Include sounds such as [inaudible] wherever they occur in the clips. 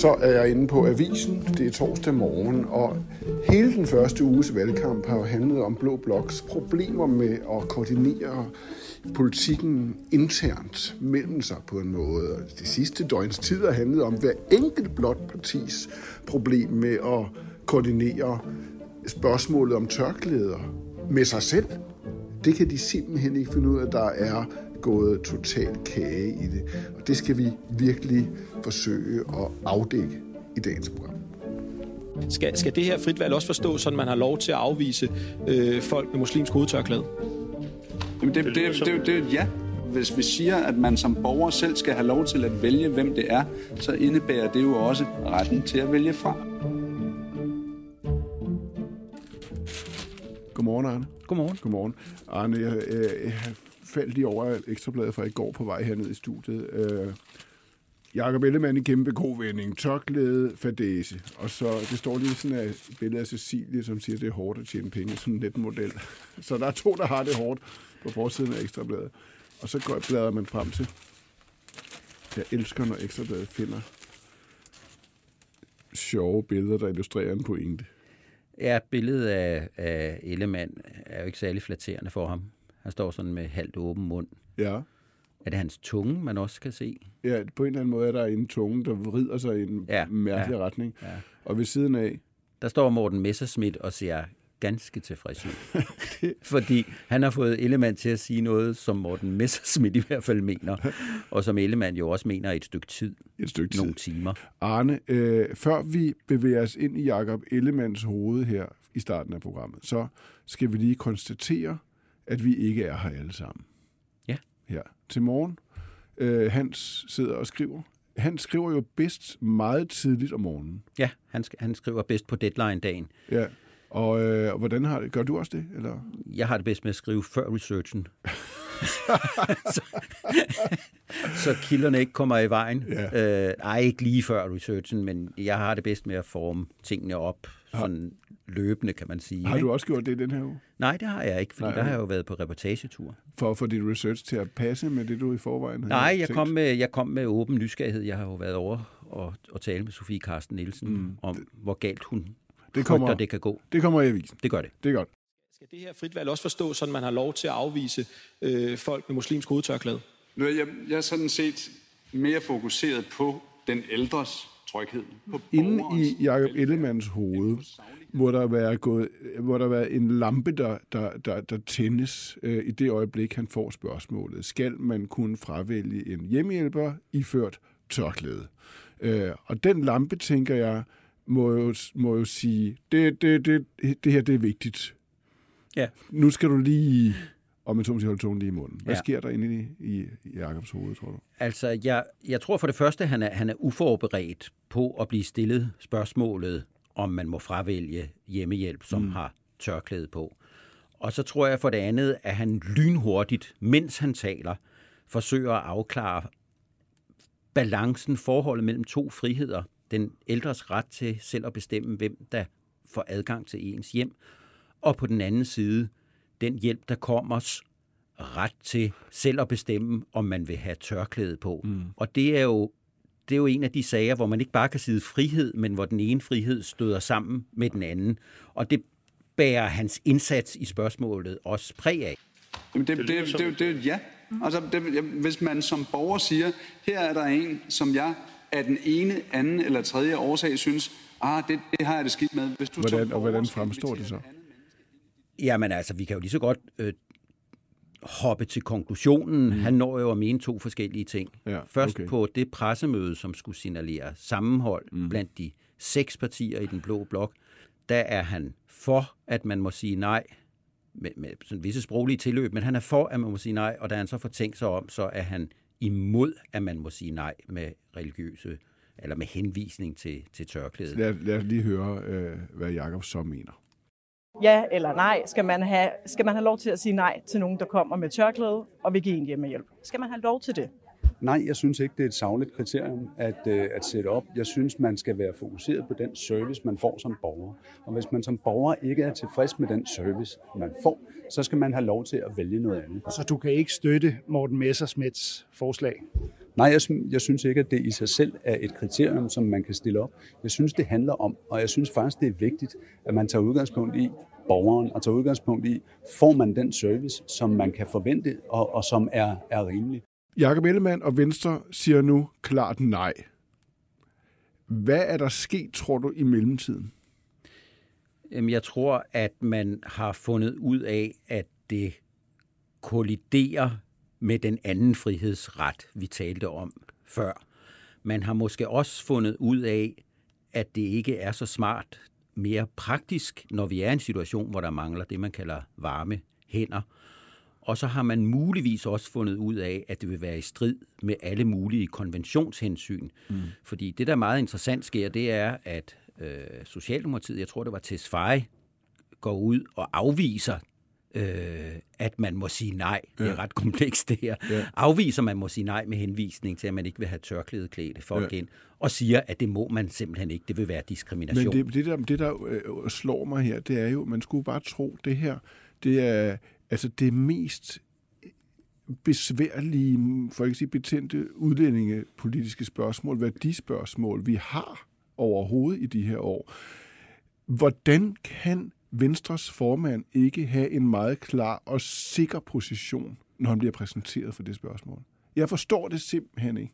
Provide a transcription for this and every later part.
Så er jeg inde på avisen. Det er torsdag morgen, og hele den første uges valgkamp har jo handlet om Blå Bloks problemer med at koordinere politikken internt mellem sig på en måde. Og Det sidste døgns tid har handlet om hver enkelt blot partis problem med at koordinere spørgsmålet om tørklæder med sig selv. Det kan de simpelthen ikke finde ud af, der er gået totalt kage i det. Og det skal vi virkelig forsøge at afdække i dagens program. Skal, skal det her frit valg også forstås, sådan man har lov til at afvise øh, folk med muslimsk hovedtørklæde? Jamen det, det, det, det, det, det et ja. Hvis vi siger, at man som borger selv skal have lov til at vælge, hvem det er, så indebærer det jo også retten til at vælge fra. Godmorgen, Arne. Godmorgen. Godmorgen. Arne, jeg, jeg, jeg faldt lige over ekstrabladet fra i går på vej herned i studiet. Øh, Jakob Ellemann i kæmpe kovending, tørklæde, fadese. Og så, det står lige sådan et billede af Cecilie, som siger, at det er hårdt at tjene penge, sådan en net model. Så der er to, der har det hårdt på forsiden af ekstrabladet. Og så går, bladrer man frem til. Jeg elsker, når ekstrabladet finder sjove billeder, der illustrerer en pointe. Ja, billedet af, af Ellemann er jo ikke særlig flatterende for ham. Han står sådan med halvt åben mund. Ja. Er det hans tunge, man også kan se? Ja, på en eller anden måde er der en tunge, der vrider sig i en ja, mærkelig ja, retning. ja. Og ved siden af, Der står Morten Messerschmidt og ser ganske tilfreds ud. [laughs] Fordi han har fået Ellemann til at sige noget, som Morten Messerschmidt i hvert fald mener, og som Ellemann jo også mener et stykke tid, et stykke tid. nogle timer. Arne, øh, før vi bevæger os ind i Jakob Ellemanns hoved her i starten af programmet, så skal vi lige konstatere, at vi ikke er her alle sammen. Ja. Her til morgen. Øh, Hans sidder og skriver. Han skriver jo bedst meget tidligt om morgenen. Ja, han, han skriver bedst på deadline-dagen. Ja. Og, øh, hvordan har det? Gør du også det? Eller? Jeg har det bedst med at skrive før researchen. [laughs] så, så kilderne ikke kommer i vejen. Ja. Øh, ej, ikke lige før researchen, men jeg har det bedst med at forme tingene op sådan løbende, kan man sige. Har ikke? du også gjort det den her uge? Nej, det har jeg ikke, fordi Nej, der har jeg jo været på reportagetur. For at få dit research til at passe med det, du i forvejen havde Nej, jeg tænkt? kom, med, jeg kom med åben nysgerrighed. Jeg har jo været over og, og tale med Sofie Karsten Nielsen mm. om, hvor galt hun Det det kommer- frygter, det kan gå. Det kommer i avisen. Det gør det. Det er godt. Skal det her frit valg også forstås, sådan man har lov til at afvise øh, folk med muslimsk hovedtørklæde? Nu Jeg, jeg er sådan set mere fokuseret på den ældres tryghed. På Inde borgerens i Jacob velfærd. Ellemanns hoved må der være, gået, må der være en lampe, der, der, der, der tændes øh, i det øjeblik, han får spørgsmålet. Skal man kunne fravælge en hjemmehjælper iført tørklæde? Øh, og den lampe, tænker jeg, må jo, må jo sige, det, det, det, det her det er vigtigt. Ja. Nu skal du lige, om man så må sige, holde tungen lige i munden. Hvad Ja. sker der inde i, i, i Jacobs hoved, tror du? Altså, jeg, jeg tror for det første, at han er, han er uforberedt på at blive stillet spørgsmålet, om man må fravælge hjemmehjælp, som mm. har tørklæde på. Og så tror jeg for det andet, at han lynhurtigt, mens han taler, forsøger at afklare balancen, forholdet mellem to friheder. Den ældres ret til selv at bestemme, hvem der får adgang til ens hjem. Og på den anden side, den hjælp, der kommer ret til selv at bestemme, om man vil have tørklæde på. Mm. Og det er jo det er jo en af de sager, hvor man ikke bare kan sige frihed, men hvor den ene frihed støder sammen med den anden. Og det bærer hans indsats i spørgsmålet også præg af. Jamen det, det, det, det, det, det er et ja. Altså, det, hvis man som borger siger, her er der en, som jeg af den ene, anden eller tredje årsag synes, ah, det, det har jeg det skidt med. Hvis du Hvordan, og hvordan fremstår det så? menneske Jamen altså, vi kan jo lige så godt øh, hoppe til konklusionen. Mm. Han når jo at mene to forskellige ting. Ja, Først okay. på det pressemøde, som skulle signalere sammenhold mm. blandt de seks partier i den blå blok, der er han for, at man må sige nej, med, med sådan visse sproglige tilløb, men han er for, at man må sige nej, og da han så får tænkt sig om, så er han imod, at man må sige nej med religiøse, eller med henvisning til, til tørklædet. Lad, lad os lige høre, øh, hvad Jacob så mener. Ja eller nej? Skal man, have, skal man have lov til at sige nej til nogen, der kommer med tørklæde og vil give en hjemmehjælp? Skal man have lov til det? nej, jeg synes ikke, det er et savligt kriterium at, øh, at sætte op. Jeg synes, man skal være fokuseret på den service, man får som borger. Og hvis man som borger ikke er tilfreds med den service, man får, så skal man have lov til at vælge noget andet. Så du kan ikke støtte Morten Messersmiths forslag? Nej, jeg, jeg synes ikke, at det i sig selv er et kriterium, som man kan stille op. Jeg synes, det handler om, og jeg synes faktisk, det er vigtigt, at man tager udgangspunkt i borgeren og tager udgangspunkt i, får man den service, som man kan forvente og, og som er, er rimelig. Jakob Ellemann og Venstre siger nu klart nej. Hvad er der sket, tror du, i mellemtiden? Jeg tror, at man har fundet ud af, at det kolliderer med den anden frihedsret, vi talte om før. Man har måske også fundet ud af, at det ikke er så smart mere praktisk, når vi er i en situation, hvor der mangler det, man kalder varme hænder. Og så har man muligvis også fundet ud af, at det vil være i strid med alle mulige konventionshensyn. Mm. Fordi det, der meget interessant sker, det er, at øh, Socialdemokratiet, jeg tror det var Tesfaye, går ud og afviser øh, at man må sige nej. Ja. Det er ret komplekst det her. Ja. Afviser man må sige nej med henvisning til, at man ikke vil have tørklæde klædte folk ja. ind, og siger, at det må man simpelthen ikke. Det vil være diskrimination. Men det, det der, det der øh, slår mig her, det er jo, man skulle bare tro, det her, det er altså det mest besværlige, for ikke sige betændte udlændingepolitiske spørgsmål, værdispørgsmål, vi har overhovedet i de her år. Hvordan kan Venstres formand ikke have en meget klar og sikker position, når han bliver præsenteret for det spørgsmål? Jeg forstår det simpelthen ikke.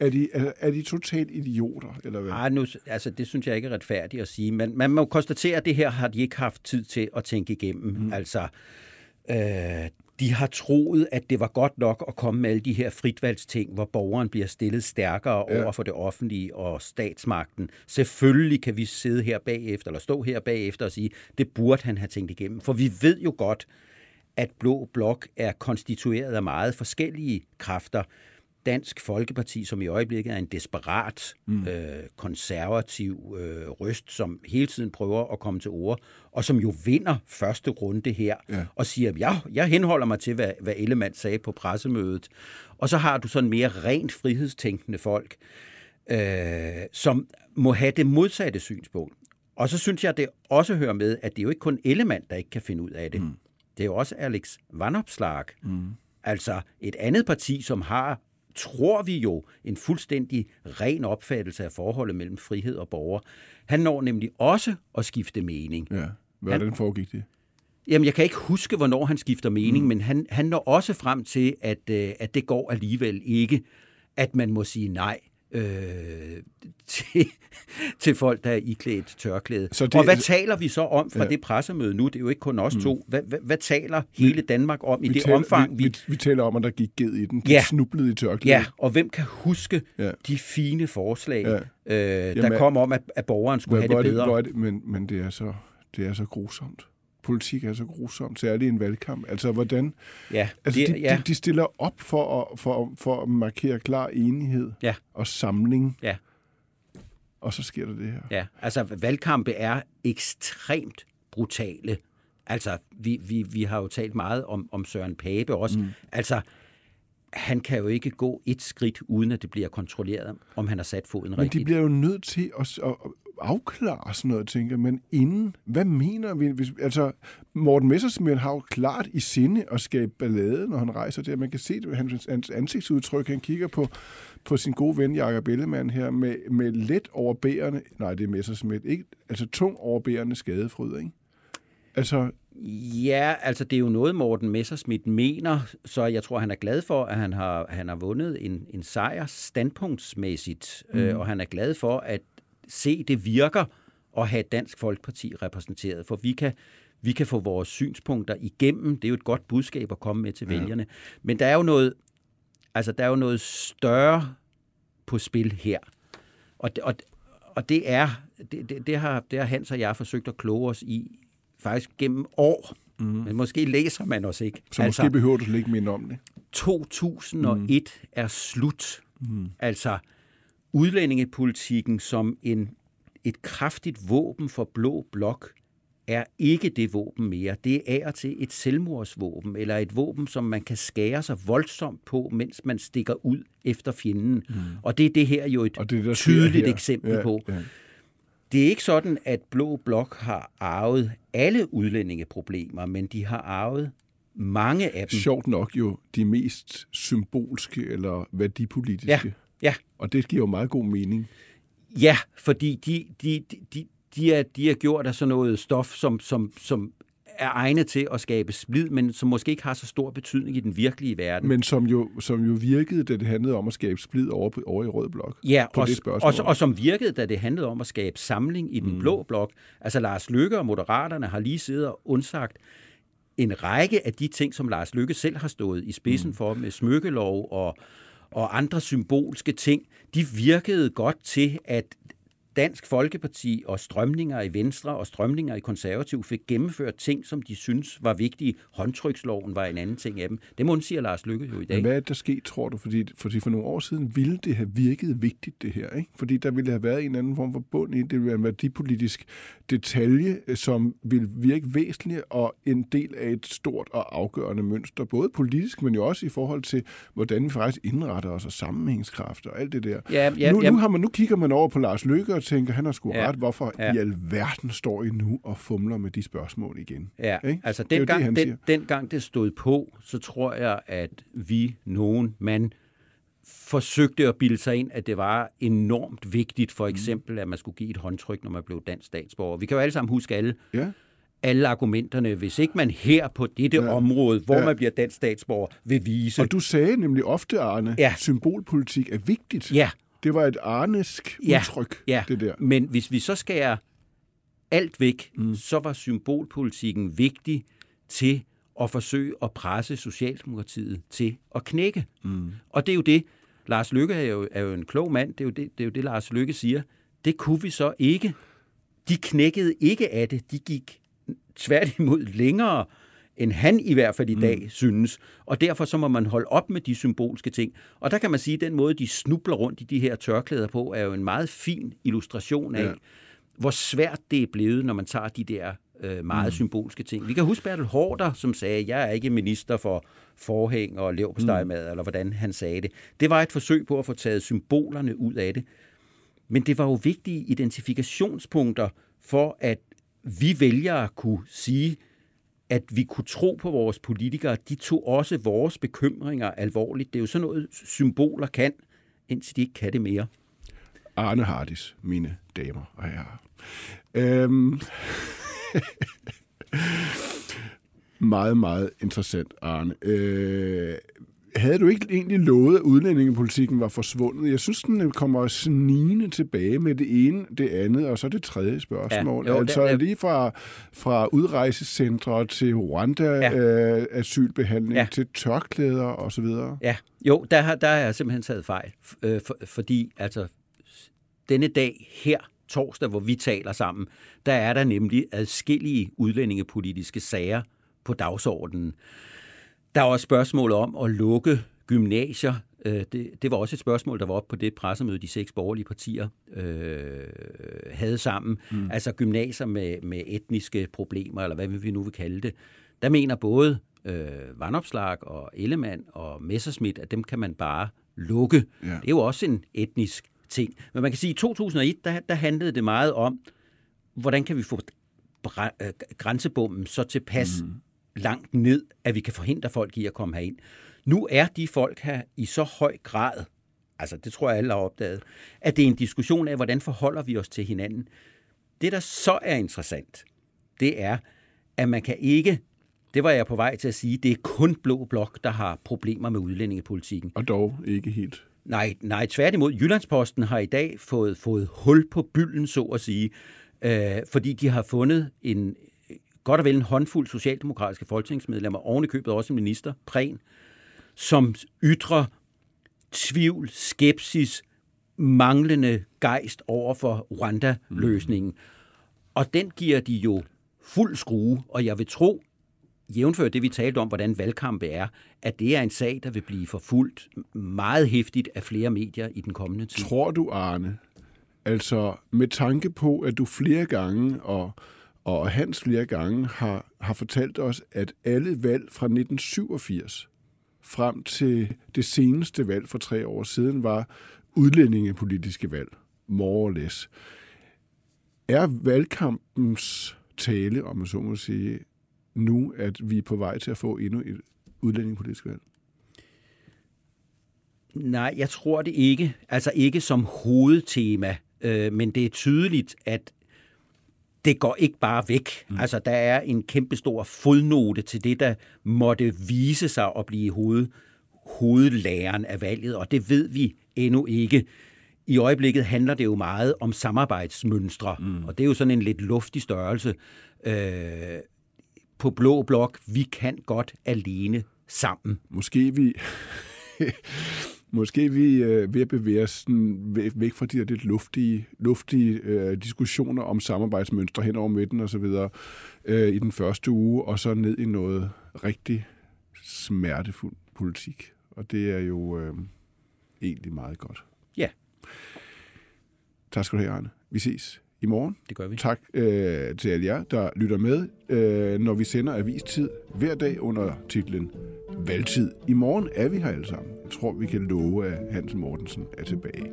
Er de, er, er de totalt idioter, eller hvad? Ej, nu, altså, det synes jeg ikke er retfærdigt at sige. Men man må konstatere, at det her har de ikke haft tid til at tænke igennem. Mm. Altså, øh, de har troet, at det var godt nok at komme med alle de her fritvalgsting, hvor borgeren bliver stillet stærkere ja. over for det offentlige og statsmagten. Selvfølgelig kan vi sidde her bagefter, eller stå her bagefter og sige, det burde han have tænkt igennem. For vi ved jo godt, at Blå Blok er konstitueret af meget forskellige kræfter. Dansk Folkeparti, som i øjeblikket er en desperat, mm. øh, konservativ øh, røst, som hele tiden prøver at komme til ord, og som jo vinder første runde her, ja. og siger, ja, jeg henholder mig til, hvad, hvad Ellemann sagde på pressemødet. Og så har du sådan mere rent frihedstænkende folk, øh, som må have det modsatte synspunkt. Og så synes jeg, det også hører med, at det er jo ikke kun Ellemann, der ikke kan finde ud af det. Mm. Det er jo også Alex Vanopslag. Mm. Altså et andet parti, som har tror vi jo, en fuldstændig ren opfattelse af forholdet mellem frihed og borger. Han når nemlig også at skifte mening. Ja, hvordan han, foregik det? Jamen, jeg kan ikke huske, hvornår han skifter mening, mm. men han, han når også frem til, at, øh, at det går alligevel ikke, at man må sige nej øh, [laughs] til, til folk, der er iklædt tørklæde. Så det, og hvad taler vi så om fra ja. det pressemøde nu? Det er jo ikke kun os mm. to. Hvad, hvad, hvad taler hele Danmark om i det taler, omfang? Vi, vi, vi taler om, at der gik ged i den. De ja. snublede i tørklæde. Ja, og hvem kan huske ja. de fine forslag, ja. øh, der Jamen, kom om, at, at borgeren skulle have det bedre? Det, men, men det er så det er så grusomt politik er så grusomt, særligt i en valgkamp. Altså, hvordan... Ja, altså, de, ja. de, de stiller op for at, for, for at markere klar enighed ja. og samling. Ja. Og så sker der det her. Ja, altså valgkampe er ekstremt brutale. Altså, vi, vi, vi har jo talt meget om, om Søren Pape også. Mm. Altså, han kan jo ikke gå et skridt, uden at det bliver kontrolleret, om han har sat foden rigtigt. Men de bliver jo nødt til at, at, afklare sådan noget, tænker Men inden, hvad mener vi? Hvis, altså, Morten Messersmith har jo klart i sinde at skabe ballade, når han rejser der. Man kan se det hans, hans ansigtsudtryk. Han kigger på, på sin gode ven Jakob Ellemann her med, med let overbærende, nej, det er Messersmith, ikke? Altså tung overbærende skadefryd, ikke? Altså, Ja, altså det er jo noget, Morten Messerschmidt mener, så jeg tror, han er glad for, at han har, han har vundet en, en sejr standpunktsmæssigt, mm. øh, og han er glad for, at se, det virker at have Dansk Folkeparti repræsenteret, for vi kan, vi kan få vores synspunkter igennem. Det er jo et godt budskab at komme med til vælgerne. Ja. Men der er jo noget, altså der er jo noget større på spil her. Og, og, og det er, det, det, det, har, det har Hans og jeg forsøgt at kloge os i faktisk gennem år. Mm. Men måske læser man os ikke. Så altså, måske behøver du slet ikke minde om det. 2001 mm. er slut. Mm. Altså, udlændingepolitikken som en, et kraftigt våben for blå blok er ikke det våben mere. Det er af til et selvmordsvåben, eller et våben, som man kan skære sig voldsomt på, mens man stikker ud efter fjenden. Mm. Og det er det her jo et Og det der tydeligt her. eksempel Ja, på. ja. Det er ikke sådan, at Blå Blok har arvet alle udlændingeproblemer, men de har arvet mange af dem. Sjovt nok jo de mest symbolske eller værdipolitiske. Ja, ja. Og det giver jo meget god mening. Ja, fordi de, de, de, de, er, de er gjort af sådan noget stof, som, som, som er egnet til at skabe splid, men som måske ikke har så stor betydning i den virkelige verden. Men som jo, som jo virkede, da det handlede om at skabe splid over, på- over i Rød Blok. Ja, på og, det spørgsmål. og, og som virkede, da det handlede om at skabe samling i den mm. blå blok. Altså Lars Løkke og Moderaterne har lige siddet og undsagt en række af de ting, som Lars Løkke selv har stået i spidsen mm. for med smykkelov og, og andre symbolske ting. De virkede godt til, at Dansk Folkeparti og strømninger i Venstre og strømninger i Konservativ fik gennemført ting, som de synes var vigtige. Håndtryksloven var en anden ting af dem. Det undsiger Lars Løkke jo i dag. Men hvad er der skete, tror du? Fordi, fordi for nogle år siden ville det have virket vigtigt, det her. Ikke? Fordi der ville have været en anden form for bund i det. Ville være en værdipolitisk detalje, øh, som ville virke væsentlig og en del af et stort og afgørende mønster. Både politisk, men jo også i forhold til, hvordan vi faktisk indretter os og sammenhængskraft og alt det der. Ja, ja, nu, ja. nu, har man, nu kigger man over på Lars Løkke og tænker, han har sgu Ja, ret. Hvorfor ja. i alverden står I nu og fumler med de spørgsmål igen? Ja, Ikke? altså Det er jo dengang, det, den, siger. dengang det stod på, så tror jeg, at vi, nogen mand, forsøgte at bilde sig ind, at det var enormt vigtigt, for eksempel, at man skulle give et håndtryk, når man blev dansk statsborger. Vi kan jo alle sammen huske alle, Ja. alle argumenterne, hvis ikke man her på dette ja. område, hvor ja. man bliver dansk statsborger, vil vise... Og du sagde nemlig ofte, Arne, Ja. symbolpolitik er vigtigt. Ja, Det var et arnesk ja, udtryk, ja. det der. Men hvis vi så skærer alt væk, mm. så var symbolpolitikken vigtig til at forsøge at presse Socialdemokratiet til at knække. Mm. Og det er jo det, Lars Lykke er jo, er jo en klog mand, det er, jo det, det er jo det, Lars Lykke siger. Det kunne vi så ikke. De knækkede ikke af det, de gik tværtimod længere, end han i hvert fald i dag mm. synes. Og derfor så må man holde op med de symbolske ting. Og der kan man sige, at den måde, de snubler rundt i de her tørklæder på, er jo en meget fin illustration af, Ja. hvor svært det er blevet, når man tager de der øh, meget mm. symbolske ting. Vi kan huske Bertel Hårder, som sagde, jeg er ikke minister for forhæng og leverpostejmad, mm. eller hvordan han sagde det. Det var et forsøg på at få taget symbolerne ud af det. Men det var jo vigtige identifikationspunkter for, at vi vælgere kunne sige, at vi kunne tro på vores politikere. De tog også vores bekymringer alvorligt. Det er jo sådan noget, symboler kan, indtil de ikke kan det mere. Arne Hardis, mine damer og herrer. Øhm. [laughs] meget, meget interessant, Arne. Øh, havde du ikke egentlig lovet, at udlændingepolitikken var forsvundet? Jeg synes, den kommer snigende tilbage med det ene, det andet, og så det tredje spørgsmål. Ja, jo, altså det- lige fra, fra udrejsecentre til Rwanda, Ja. øh, Ja. til tørklæder osv. Ja, jo, der, har, der har jeg simpelthen taget fejl. Øh, for, fordi altså, denne dag her, torsdag, hvor vi taler sammen, der er der nemlig adskillige udlændingepolitiske sager på dagsordenen. Der er også spørgsmål om at lukke gymnasier. Øh, Det, det var også et spørgsmål, der var oppe på det pressemøde, de seks borgerlige partier øh, havde sammen. Mm. Altså gymnasier med, med etniske problemer, eller hvad vi nu vil kalde det. Der mener både øh, Vandopslag og Ellemann og Messerschmidt, at dem kan man bare lukke. Ja. Det er jo også en etnisk ting. Men man kan sige, at i 2001, der, der handlede det meget om, hvordan kan vi få øh, grænsebommen så tilpas mm. Langt ned, at vi kan forhindre folk i at komme herind. Nu er de folk her i så høj grad, altså det tror jeg alle har opdaget, at det er en diskussion af, hvordan forholder vi os til hinanden. Det, der så er interessant, det er, at man kan ikke, det var jeg på vej til at sige, det er kun Blå Blok, der har problemer med udlændingepolitikken. Og dog ikke helt. Nej, nej, tværtimod. Jyllandsposten har i dag fået, fået hul på bylden, så at sige, øh, fordi de har fundet en godt og vel en håndfuld socialdemokratiske folketingsmedlemmer, oven i købet også en minister, Prehn, som ytrer tvivl, skepsis, manglende gejst over for Rwanda-løsningen. Og den giver de jo fuld skrue, og jeg vil tro, jævnfør det, vi talte om, hvordan valgkampe er, at det er en sag, der vil blive forfulgt meget hæftigt af flere medier i den kommende tid. Tror du, Arne, altså med tanke på, at du flere gange og, og Hans flere gange har, har fortalt os, at alle valg fra 1987 frem til det seneste valg for tre år siden var udlændingepolitiske valg, more or less. Er valgkampens tale, om man så må sige, nu, at vi er på vej til at få endnu et udlændingepolitisk valg? Nej, jeg tror det ikke. Altså ikke som hovedtema, øh, men det er tydeligt, at det går ikke bare væk. Mm. Altså, der er en kæmpestor fodnote til det, der måtte vise sig at blive hoved, hovedlæren af valget, og det ved vi endnu ikke. I øjeblikket handler det jo meget om samarbejdsmønstre, mm. og det er jo sådan en lidt luftig størrelse. Øh, på blå blok, vi kan godt alene sammen. Måske vi... Måske vi øh, ved at bevæge os sådan, væk fra de her lidt luftige, luftige øh, diskussioner om samarbejdsmønstre hen over midten osv. Øh, i den første uge, og så ned i noget rigtig smertefuld politik. Og det er jo øh, egentlig meget godt. Ja. Tak skal du have, Arne. Vi ses i morgen. Det gør vi. Tak øh, til alle jer, der lytter med, øh, når vi sender Avistid hver dag under titlen Valgtid. I morgen er vi her alle sammen. Jeg tror, vi kan love, at Hans Mortensen er tilbage.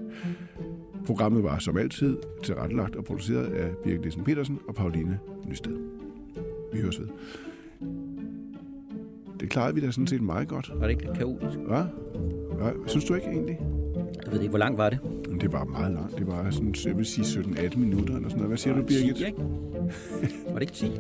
Programmet var som altid tilrettelagt og produceret af Birgit Nielsen Petersen og Pauline Nysted. Vi høres ved. Det klarede vi da sådan set meget godt. Var det ikke lidt kaotisk? Hvad? Hvad? Synes du ikke egentlig? Jeg ved ikke, hvor langt var det? Men det var meget langt. Det var sådan, jeg vil sige 17-18 minutter eller sådan noget. Hvad siger du, Birgit? 10, ikke? Var det ikke 10?